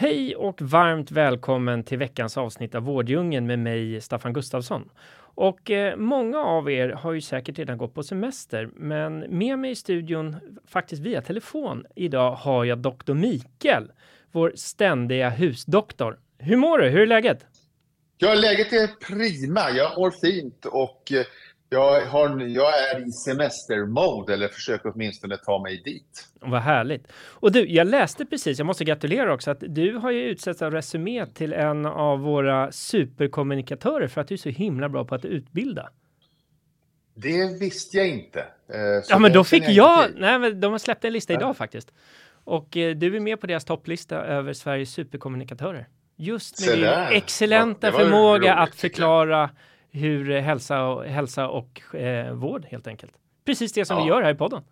Hej och varmt välkommen till veckans avsnitt av Vårddjungeln med mig, Staffan Gustafsson. Och eh, många av er har ju säkert redan gått på semester, men med mig i studion, faktiskt via telefon, idag har jag doktor Mikael, vår ständiga husdoktor. Hur mår du? Hur är läget? Ja, läget är prima. Jag mår fint och eh, jag, har, jag är i semestermode, eller försöker åtminstone ta mig dit. Vad härligt. Och du, jag läste precis, jag måste gratulera också, att du har ju utsetts av Resumé till en av våra superkommunikatörer för att du är så himla bra på att utbilda. Det visste jag inte. Eh, ja, men då fick jag, jag nej, men de har släppt en lista ja. idag faktiskt. Och eh, du är med på deras topplista över Sveriges superkommunikatörer. Just med din excellenta förmåga roligt, att förklara hur hälsa och, hälsa och eh, vård helt enkelt. Precis det som ja. vi gör här i podden.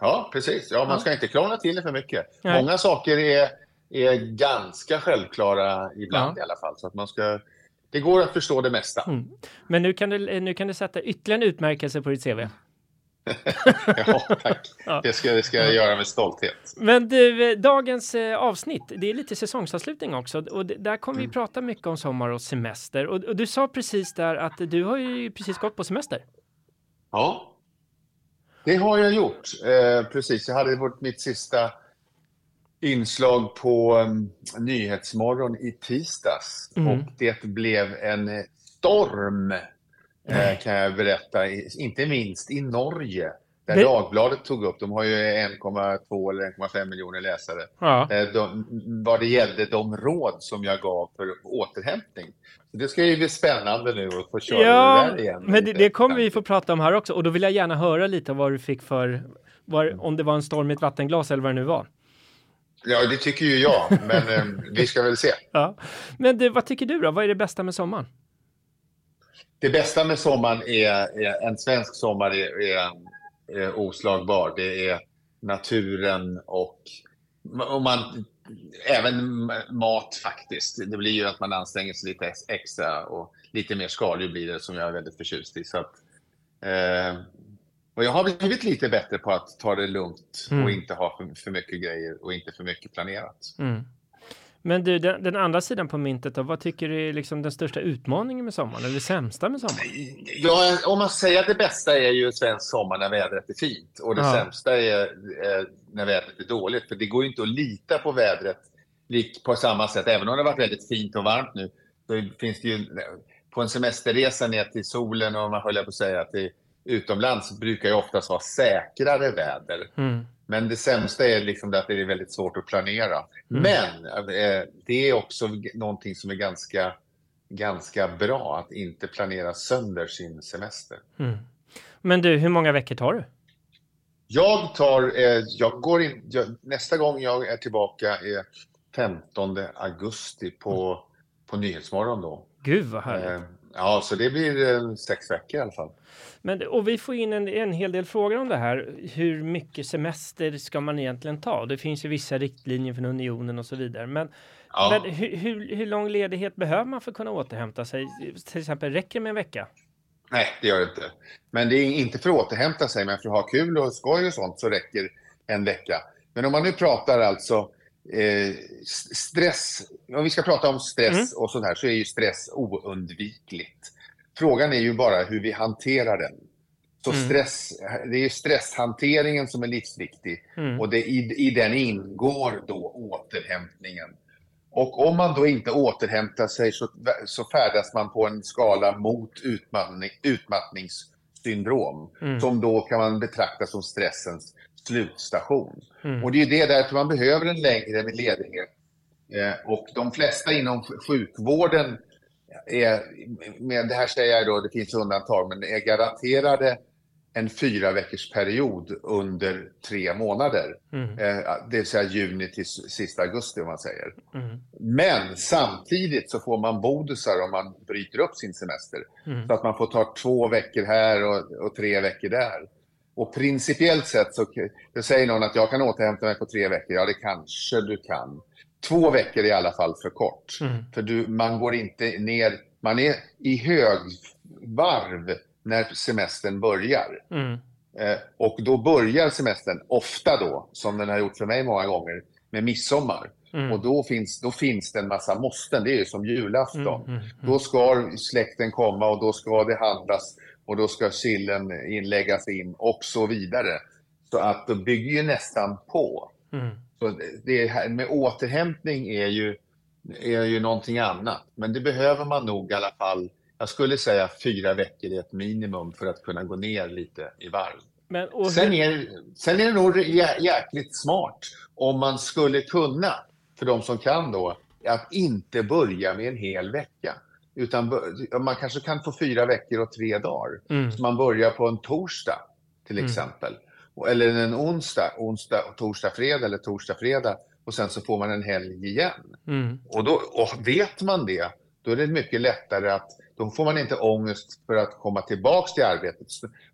Ja, precis. Ja, man ja. ska inte krångla till det för mycket. Nej. Många saker är, är ganska självklara ibland ja. i alla fall. Så att man ska, det går att förstå det mesta. Mm. Men nu kan, du, nu kan du sätta ytterligare en utmärkelse på ditt CV. ja, tack. Det, ska, det ska jag göra med stolthet. Men du, dagens eh, avsnitt, det är lite säsongsavslutning också och där kommer mm. vi prata mycket om sommar och semester. Och, och, du sa precis där att du har ju precis gått på semester. Ja, det har jag gjort. Eh, precis, jag hade varit mitt sista inslag på um, Nyhetsmorgon i tisdags mm. och det blev en storm eh, kan jag berätta, inte minst i Norge. Där det... Dagbladet tog upp, de har ju 1,2 eller 1,5 miljoner läsare. Ja. Eh, de, vad det gällde de råd som jag gav för återhämtning. Det ska ju bli spännande nu att få köra ja, det där igen. Men det, det kommer vi få prata om här också och då vill jag gärna höra lite vad du fick för, var, om det var en storm i ett vattenglas eller vad det nu var. Ja, det tycker ju jag, men eh, vi ska väl se. Ja. Men du, vad tycker du då? Vad är det bästa med sommaren? Det bästa med sommaren är, är en svensk sommar är, är, är, oslagbar. Det är naturen och, och man, även mat faktiskt. Det blir ju att man anstränger sig lite extra och lite mer skaldjur blir det som jag är väldigt förtjust i. Så att, eh, och jag har blivit lite bättre på att ta det lugnt mm. och inte ha för, för mycket grejer och inte för mycket planerat. Mm. Men du, den, den, andra sidan på myntet då, vad tycker du är liksom den största utmaningen med sommaren, eller det sämsta med sommaren? Ja, om man säger att det bästa är ju svensk sommar när vädret är fint och det ja. sämsta är, är när vädret är dåligt, för det går ju inte att lita på vädret på samma sätt, även om det har varit väldigt fint och varmt nu, så finns det ju på en semesterresa ner till solen och man höll på att säga att det utomlands brukar ju oftast vara säkrare väder. Mm. Men det sämsta är liksom att det är väldigt svårt att planera. Mm. Men eh, det är också någonting som är ganska, ganska bra, att inte planera sönder sin semester. Mm. Men du, hur många veckor tar du? Jag tar, eh, jag går in, jag, nästa gång jag är tillbaka är 15 augusti på, på Nyhetsmorgon då. Gud vad härligt. Eh, ja, så det blir eh, sex veckor i alla fall. Men, och vi får in en, en hel del frågor om det här. Hur mycket semester ska man egentligen ta? Det finns ju vissa riktlinjer från unionen och så vidare. Men, ja. men hur, hur, hur lång ledighet behöver man för att kunna återhämta sig? Till exempel, räcker det med en vecka? Nej, det gör det inte. Men det är inte för att återhämta sig, men för att ha kul och skoj och sånt så räcker en vecka. Men om man nu pratar alltså eh, stress, om vi ska prata om stress mm. och sånt här så är ju stress oundvikligt. Frågan är ju bara hur vi hanterar den. Så mm. stress, det är stresshanteringen som är livsviktig mm. och det, i, i den ingår då återhämtningen. Och om man då inte återhämtar sig så, så färdas man på en skala mot utmattning, utmattningssyndrom mm. som då kan man betrakta som stressens slutstation. Mm. Och det är det därför man behöver en längre ledighet. Eh, och de flesta inom sjukvården är, med det här säger jag då, det finns undantag, men är garanterade en fyra veckors period under tre månader. Mm. Eh, det vill säga juni till sista augusti om man säger. Mm. Men samtidigt så får man bonusar om man bryter upp sin semester. Mm. Så att man får ta två veckor här och, och tre veckor där. Och principiellt sett så säger någon att jag kan återhämta mig på tre veckor. Ja, det kanske du kan. Två veckor är i alla fall för kort. Mm. För du, man går inte ner, man är i högvarv när semestern börjar. Mm. Eh, och då börjar semestern, ofta då, som den har gjort för mig många gånger, med midsommar. Mm. Och då finns, då finns det en massa måsten, det är ju som julafton. Mm, mm, mm. Då ska släkten komma och då ska det handlas och då ska sillen inläggas in och så vidare. Så att det bygger ju nästan på. Mm. Så det här med återhämtning är ju, är ju någonting annat. Men det behöver man nog i alla fall jag skulle säga fyra veckor är ett minimum för att kunna gå ner lite i varv. Men, hur... sen, är, sen är det nog jäkligt smart om man skulle kunna, för de som kan då, att inte börja med en hel vecka. Utan man kanske kan få fyra veckor och tre dagar. Mm. Så man börjar på en torsdag till mm. exempel. Mm. Eller en onsdag, onsdag, torsdag, fredag eller torsdag, fredag. Och sen så får man en helg igen. Mm. Och, då, och vet man det, då är det mycket lättare att då får man inte ångest för att komma tillbaks till arbetet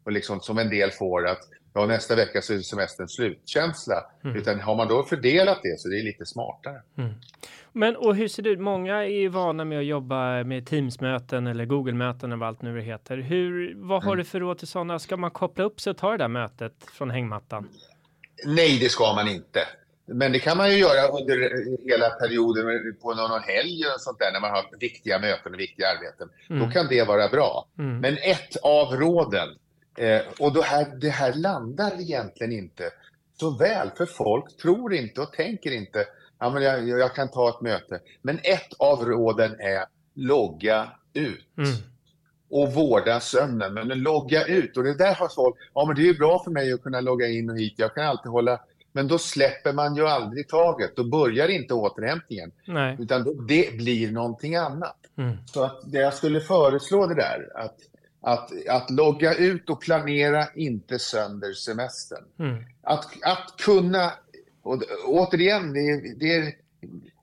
och liksom som en del får att ja, nästa vecka så är semestern slutkänsla. Mm. Utan har man då fördelat det så det är lite smartare. Mm. Men och hur ser det ut? Många är ju vana med att jobba med Teams-möten eller Google-möten eller vad allt nu det heter. Hur, vad har mm. du för råd till sådana? Ska man koppla upp sig och ta det där mötet från hängmattan? Nej, det ska man inte. Men det kan man ju göra under hela perioden på någon helg och sånt där när man har viktiga möten och viktiga arbeten. Mm. Då kan det vara bra. Mm. Men ett av råden, eh, och då här, det här landar egentligen inte så väl, för folk tror inte och tänker inte ja, men jag, jag kan ta ett möte. Men ett av råden är logga ut. Mm. Och vårda sömnen. Men logga ut. Och det där har folk, ja men det är ju bra för mig att kunna logga in och hit. Jag kan alltid hålla men då släpper man ju aldrig taget. Då börjar inte återhämtningen. Nej. Utan då, det blir någonting annat. Mm. Så att det jag skulle föreslå det där, att, att, att logga ut och planera inte sönder semestern. Mm. Att, att kunna, och, återigen, det är, det är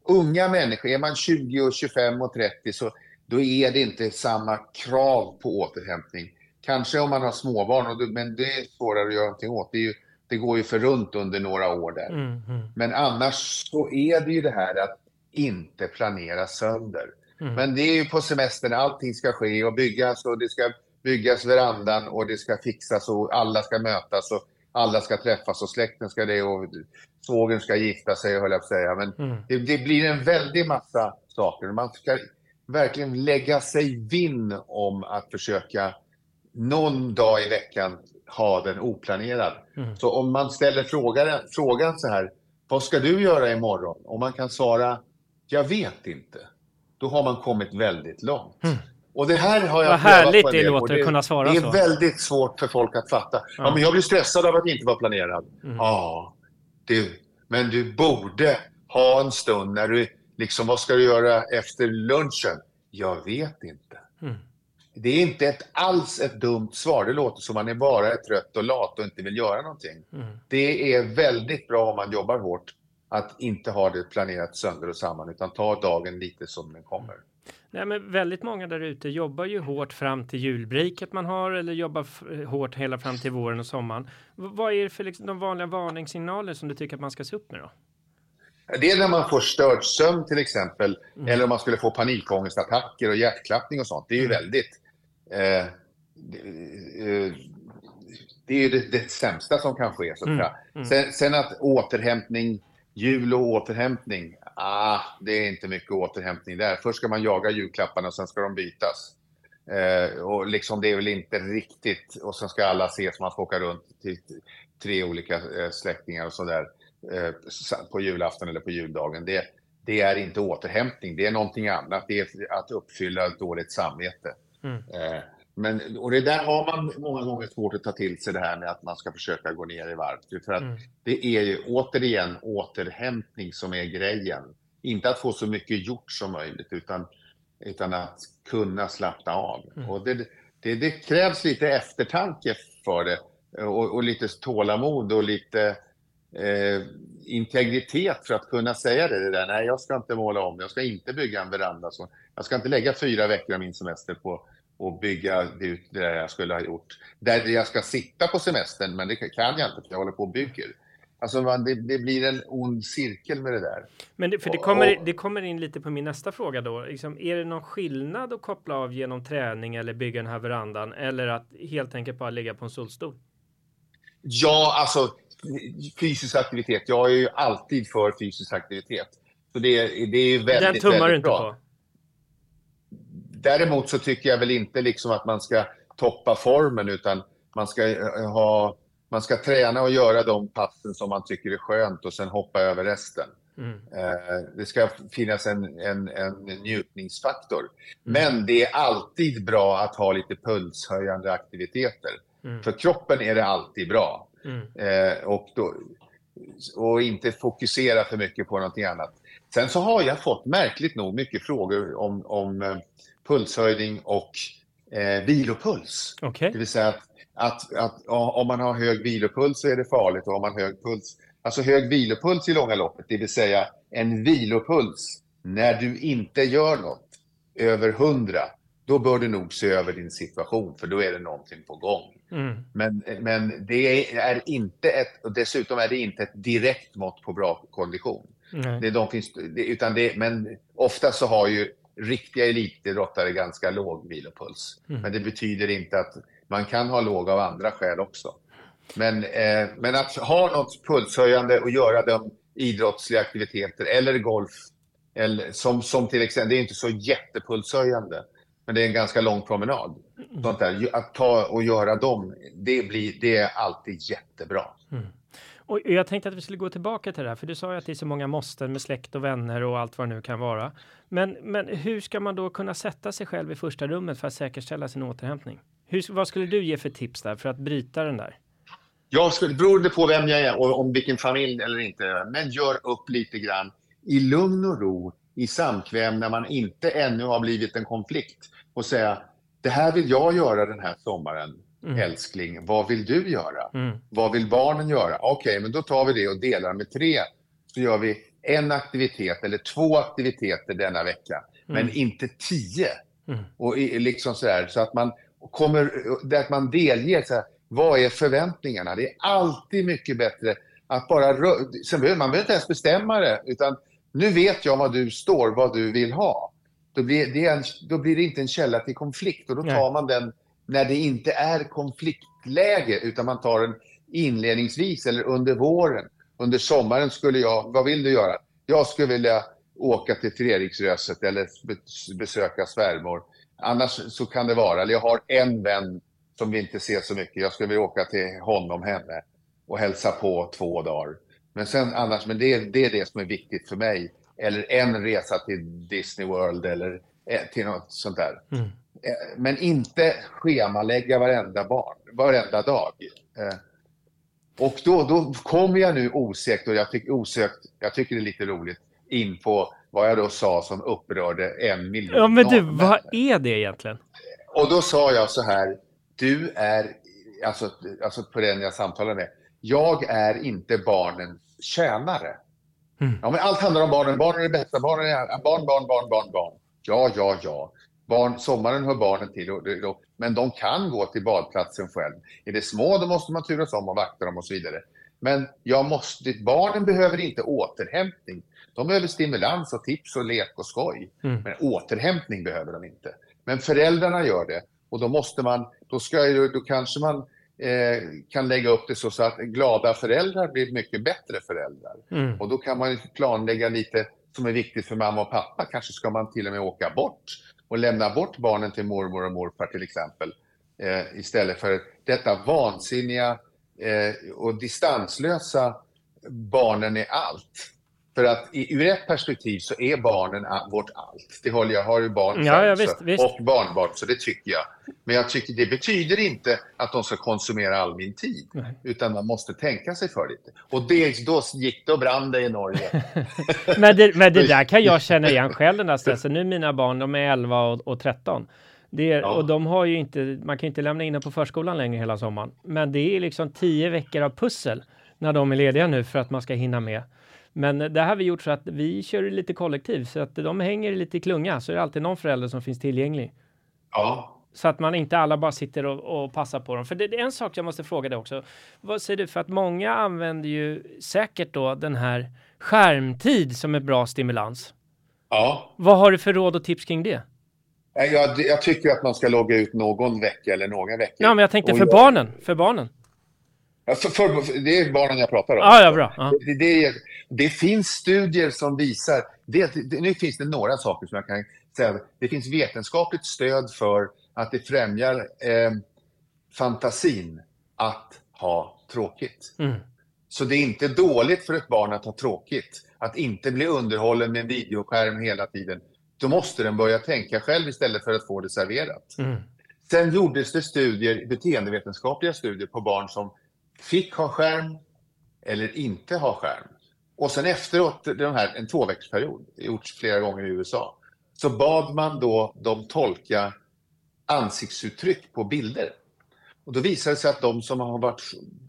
unga människor, är man 20 och 25 och 30 så då är det inte samma krav på återhämtning. Kanske om man har småbarn, men det är svårare att göra någonting åt. Det ju, det går ju för runt under några år där. Mm, mm. Men annars så är det ju det här att inte planera sönder. Mm. Men det är ju på semestern allting ska ske och byggas och det ska byggas verandan och det ska fixas och alla ska mötas och alla ska träffas och släkten ska det och svågen ska gifta sig, höll jag på att säga. Men mm. det, det, blir en väldig massa saker. Man ska verkligen lägga sig vinn om att försöka någon dag i veckan ha den oplanerad. Mm. Så om man ställer frågan, frågan så här, vad ska du göra imorgon? Om man kan svara, jag vet inte. Då har man kommit väldigt långt. Mm. Och det här har jag Vad härligt det låter att kunna svara så. Det är väldigt svårt för folk att fatta. Ja. ja men jag blir stressad av att inte vara planerad. Mm. Ja, du, men du borde ha en stund när du liksom, vad ska du göra efter lunchen? Jag vet inte. Mm. Det är inte ett, alls ett dumt svar. Det låter som man är bara är trött och lat och inte vill göra någonting. Mm. Det är väldigt bra om man jobbar hårt att inte ha det planerat sönder och samman utan ta dagen lite som den kommer. Nej, men väldigt många där ute jobbar ju hårt fram till julbriket man har eller jobbar hårt hela fram till våren och sommaren. V vad är det för liksom, de vanliga varningssignaler som du tycker att man ska se upp med då? Det är när man får störd sömn till exempel, mm. eller om man skulle få panikångestattacker och hjärtklappning och sånt. Det är ju mm. väldigt... Eh, det, eh, det, är ju det, det, sämsta som kan ske. Så mm. mm. Sen, sen, att återhämtning, jul och återhämtning, ah, det är inte mycket återhämtning där. Först ska man jaga julklapparna och sen ska de bytas. Eh, och liksom det är väl inte riktigt, och sen ska alla ses, man ska åka runt till tre olika eh, släktingar och sådär. Eh, på julafton eller på juldagen. Det, det, är inte återhämtning, det är någonting annat. Det är att uppfylla ett dåligt samvete. Mm. Eh, men, och det där har man många gånger svårt att ta till sig det här med att man ska försöka gå ner i varv. För att mm. det är ju återigen återhämtning som är grejen. Inte att få så mycket gjort som möjligt utan, utan att kunna slappna av. Mm. Och det, det, det, krävs lite eftertanke för det och, och lite tålamod och lite eh, integritet för att kunna säga det, det där. Nej, jag ska inte måla om, jag ska inte bygga en veranda. Så jag ska inte lägga fyra veckor av min semester på att bygga ut det jag skulle ha gjort. Där jag ska sitta på semestern, men det kan jag inte för jag håller på och bygger. Alltså man, det, det, blir en ond cirkel med det där. Men det, för det kommer, det kommer in lite på min nästa fråga då. Liksom, är det någon skillnad att koppla av genom träning eller bygga den här verandan eller att helt enkelt bara ligga på en solstol? Ja, alltså fysisk aktivitet. Jag är ju alltid för fysisk aktivitet. Så det, det är ju väldigt, Den tummar väldigt du inte bra. på? Däremot så tycker jag väl inte liksom att man ska toppa formen utan man ska eh, ha man ska träna och göra de passen som man tycker är skönt och sen hoppa över resten. Mm. Eh, det ska finnas en, en, en njutningsfaktor. Mm. Men det är alltid bra att ha lite pulshöjande aktiviteter. Mm. För kroppen är det alltid bra. Mm. Eh, och, då, och inte fokusera för mycket på någonting annat. Sen så har jag fått märkligt nog mycket frågor om, om pulshöjning och eh, vilopuls. Okay. Det vill säga att, att, att, om man har hög vilopuls så är det farligt och om man har hög puls Alltså hög vilopuls i långa loppet, det vill säga en vilopuls när du inte gör något över 100, då bör du nog se över din situation för då är det någonting på gång. Mm. Men, men det är inte ett, och dessutom är det inte ett direkt mått på bra kondition. Det, de finns, det, utan det, men ofta så har ju riktiga elitidrottare ganska låg vilopuls. Mm. Men det betyder inte att man kan ha låg av andra skäl också. Men, eh, men att ha något pulshöjande och göra de idrottsliga aktiviteter eller golf, eller, som, som till exempel, det är inte så jättepulshöjande, men det är en ganska lång promenad. Mm. Sånt där. Att ta och göra dem, det, blir, det är alltid jättebra. Mm. Och jag tänkte att vi skulle gå tillbaka till det här, för du sa ju att det är så många måsten med släkt och vänner och allt vad det nu kan vara. Men, men hur ska man då kunna sätta sig själv i första rummet för att säkerställa sin återhämtning? Hur, vad skulle du ge för tips där för att bryta den där? Jag skulle, beroende på vem jag är och om vilken familj eller inte, men gör upp lite grann i lugn och ro, i samkväm när man inte ännu har blivit en konflikt och säga det här vill jag göra den här sommaren, mm. älskling. Vad vill du göra? Mm. Vad vill barnen göra? Okej, okay, men då tar vi det och delar med tre. Så gör vi en aktivitet eller två aktiviteter denna vecka, mm. men inte tio. Mm. Och liksom så, här, så att man kommer, att man delger så här, vad är förväntningarna? Det är alltid mycket bättre att bara... Sen behöver, man behöver inte ens bestämma det, utan nu vet jag vad du står, vad du vill ha. Då blir det, en, då blir det inte en källa till konflikt och då tar Nej. man den när det inte är konfliktläge, utan man tar den inledningsvis eller under våren. Under sommaren skulle jag, vad vill du göra? Jag skulle vilja åka till Treriksröset eller besöka svärmor. Annars så kan det vara, eller jag har en vän som vi inte ser så mycket. Jag skulle vilja åka till honom, henne och hälsa på två dagar. Men sen annars, men det, det är det som är viktigt för mig. Eller en resa till Disney World eller eh, till något sånt där. Mm. Eh, men inte schemalägga varenda, barn, varenda dag. Eh, och då, då kommer jag nu osökt, och jag tycker, osökt, jag tycker det är lite roligt, in på vad jag då sa som upprörde en miljon Ja, men du, vad är det egentligen? Och då sa jag så här, du är, alltså, alltså på den jag samtalar med, jag är inte barnens tjänare. Mm. Ja, men allt handlar om barnen. Barnen är det bästa. Barnen är, barn, barn, barn, barn, barn. Ja, ja, ja. Barn, sommaren hör barnen till, och, och, men de kan gå till badplatsen själv. Är det små, då måste man turas om och vakta dem och så vidare. Men jag måste, barnen behöver inte återhämtning. De behöver stimulans och tips och lek och skoj. Mm. Men återhämtning behöver de inte. Men föräldrarna gör det. Och då måste man, då, ska, då kanske man eh, kan lägga upp det så, så att glada föräldrar blir mycket bättre föräldrar. Mm. Och då kan man planlägga lite som är viktigt för mamma och pappa. Kanske ska man till och med åka bort och lämna bort barnen till mormor och morfar till exempel. Eh, istället för detta vansinniga eh, och distanslösa barnen är allt. För att i, ur ett perspektiv så är barnen vårt allt. Det håller jag, har ju barn ja, ja, visst, visst. och barnbarn, så det tycker jag. Men jag tycker det betyder inte att de ska konsumera all min tid, Nej. utan man måste tänka sig för lite. Och det, då gick det och brann det i Norge. men, det, men det där kan jag känna igen själv, den där stressen. Nu mina barn, de är 11 och, och 13. Det är, ja. Och de har ju inte, man kan ju inte lämna in dem på förskolan längre hela sommaren. Men det är liksom tio veckor av pussel när de är lediga nu för att man ska hinna med. Men det har vi gjort så att vi kör lite kollektiv så att de hänger lite i klunga så är det alltid någon förälder som finns tillgänglig. Ja. Så att man inte alla bara sitter och, och passar på dem. För det, det, är en sak jag måste fråga dig också. Vad säger du? För att många använder ju säkert då den här skärmtid som är bra stimulans. Ja. Vad har du för råd och tips kring det? Jag, jag tycker att man ska logga ut någon vecka eller några veckor. Ja, men jag tänkte för jag... barnen. För barnen. För, för, det är barnen jag pratar om. Ja, ja, bra. Ja. Det, det, det, finns studier som visar... Det, nu finns det några saker som jag kan säga. Det finns vetenskapligt stöd för att det främjar eh, fantasin att ha tråkigt. Mm. Så det är inte dåligt för ett barn att ha tråkigt. Att inte bli underhållen med en videoskärm hela tiden. Då måste den börja tänka själv istället för att få det serverat. Mm. Sen gjordes det studier, beteendevetenskapliga studier på barn som fick ha skärm eller inte ha skärm. Och sen efteråt, den här, en tvåveckorsperiod, gjorts flera gånger i USA, så bad man då dem tolka ansiktsuttryck på bilder. Och då visade det sig att de som har varit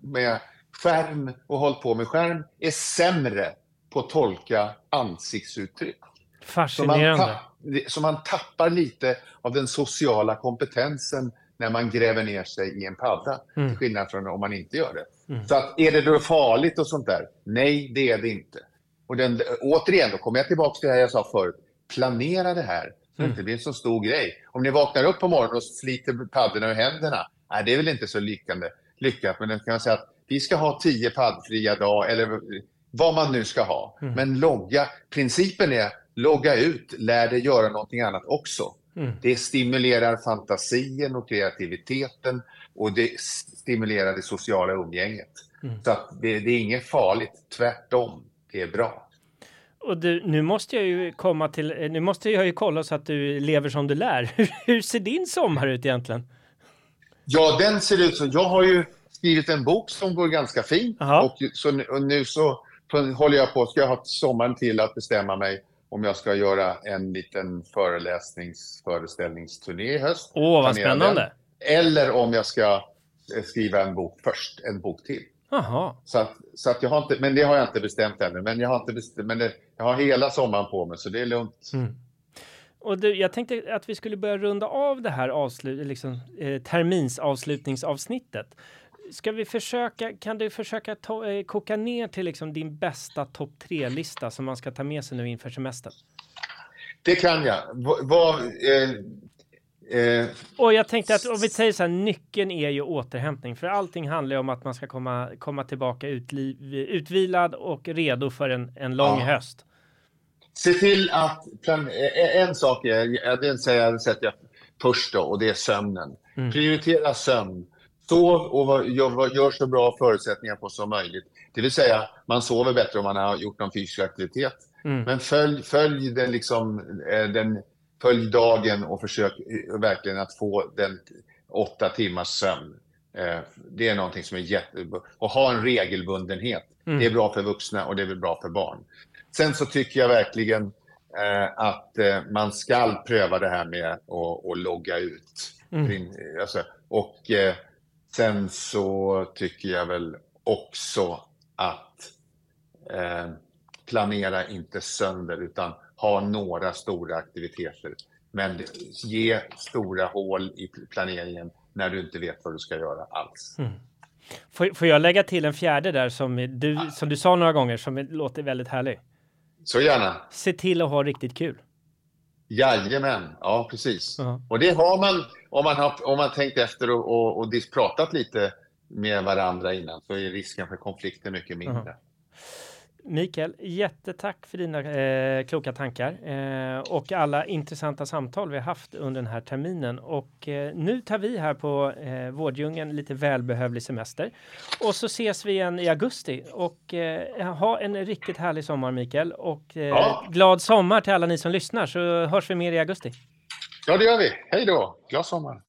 med skärm och hållit på med skärm är sämre på att tolka ansiktsuttryck. Fascinerande. Så man, tapp, så man tappar lite av den sociala kompetensen när man gräver ner sig i en padda. Mm. Till skillnad från om man inte gör det. Mm. Så att, är det då farligt och sånt där? Nej, det är det inte. Och den, återigen, då kommer jag tillbaka till det här jag sa förut. Planera det här så mm. det inte blir en så stor grej. Om ni vaknar upp på morgonen och sliter paddorna ur händerna, nej, det är väl inte så lyckande, lyckat. Men kan man säga att vi ska ha tio paddfria dagar, eller vad man nu ska ha. Mm. Men logga, principen är logga ut, lär dig göra någonting annat också. Mm. Det stimulerar fantasien och kreativiteten och det stimulerar det sociala umgänget. Mm. Så det, det, är inget farligt, tvärtom. Det är bra. Och du, nu måste jag ju komma till, nu måste jag ju kolla så att du lever som du lär. Hur, ser din sommar ut egentligen? Ja, den ser ut så. Jag har ju skrivit en bok som går ganska fint och, så, och nu så håller jag på, ska jag ha sommaren till att bestämma mig om jag ska göra en liten föreläsnings föreställningsturné i höst. Åh, vad spännande! Eller om jag ska eh, skriva en bok först, en bok till. Aha. Så, att, så att jag har inte, men det har jag inte bestämt ännu. Men jag har, inte bestämt, men det, jag har hela sommaren på mig, så det är lugnt. Mm. Och du, jag tänkte att vi skulle börja runda av det här avslut, liksom, eh, terminsavslutningsavsnittet. Ska vi försöka, kan du försöka ta, eh, koka ner till liksom din bästa topp tre-lista som man ska ta med sig nu inför semestern? Det kan jag. Vad, eh, eh, och jag tänkte att om vi säger så här, nyckeln är ju återhämtning, för allting handlar ju om att man ska komma, komma tillbaka utliv, utvilad och redo för en, en lång ja. höst. Se till att, eh, en sak är, det sätter jag först då, och det är sömnen. Mm. Prioritera sömn. Sov och gör, gör så bra förutsättningar på som möjligt. Det vill säga, man sover bättre om man har gjort någon fysisk aktivitet. Mm. Men följ, följ, den liksom, eh, den, följ dagen och försök eh, verkligen att få den åtta timmars sömn. Eh, det är någonting som är jättebra. Och ha en regelbundenhet. Mm. Det är bra för vuxna och det är bra för barn. Sen så tycker jag verkligen att man ska pröva det här med att logga ut. Mm. Alltså, och Sen så tycker jag väl också att eh, planera inte sönder utan ha några stora aktiviteter. Men ge stora hål i planeringen när du inte vet vad du ska göra alls. Mm. Får, får jag lägga till en fjärde där som du, som du sa några gånger som låter väldigt härlig? Så gärna. Se till att ha riktigt kul. Jajamän, ja precis. Uh -huh. Och det har man om man har om man tänkt efter och, och, och pratat lite med varandra innan så är risken för konflikter mycket mindre. Uh -huh. Mikael, jättetack för dina eh, kloka tankar eh, och alla intressanta samtal vi har haft under den här terminen. Och eh, nu tar vi här på eh, Vårdjungeln lite välbehövlig semester och så ses vi igen i augusti och eh, ha en riktigt härlig sommar Mikael och eh, ja. glad sommar till alla ni som lyssnar så hörs vi mer i augusti. Ja, det gör vi. Hej då! Glad sommar!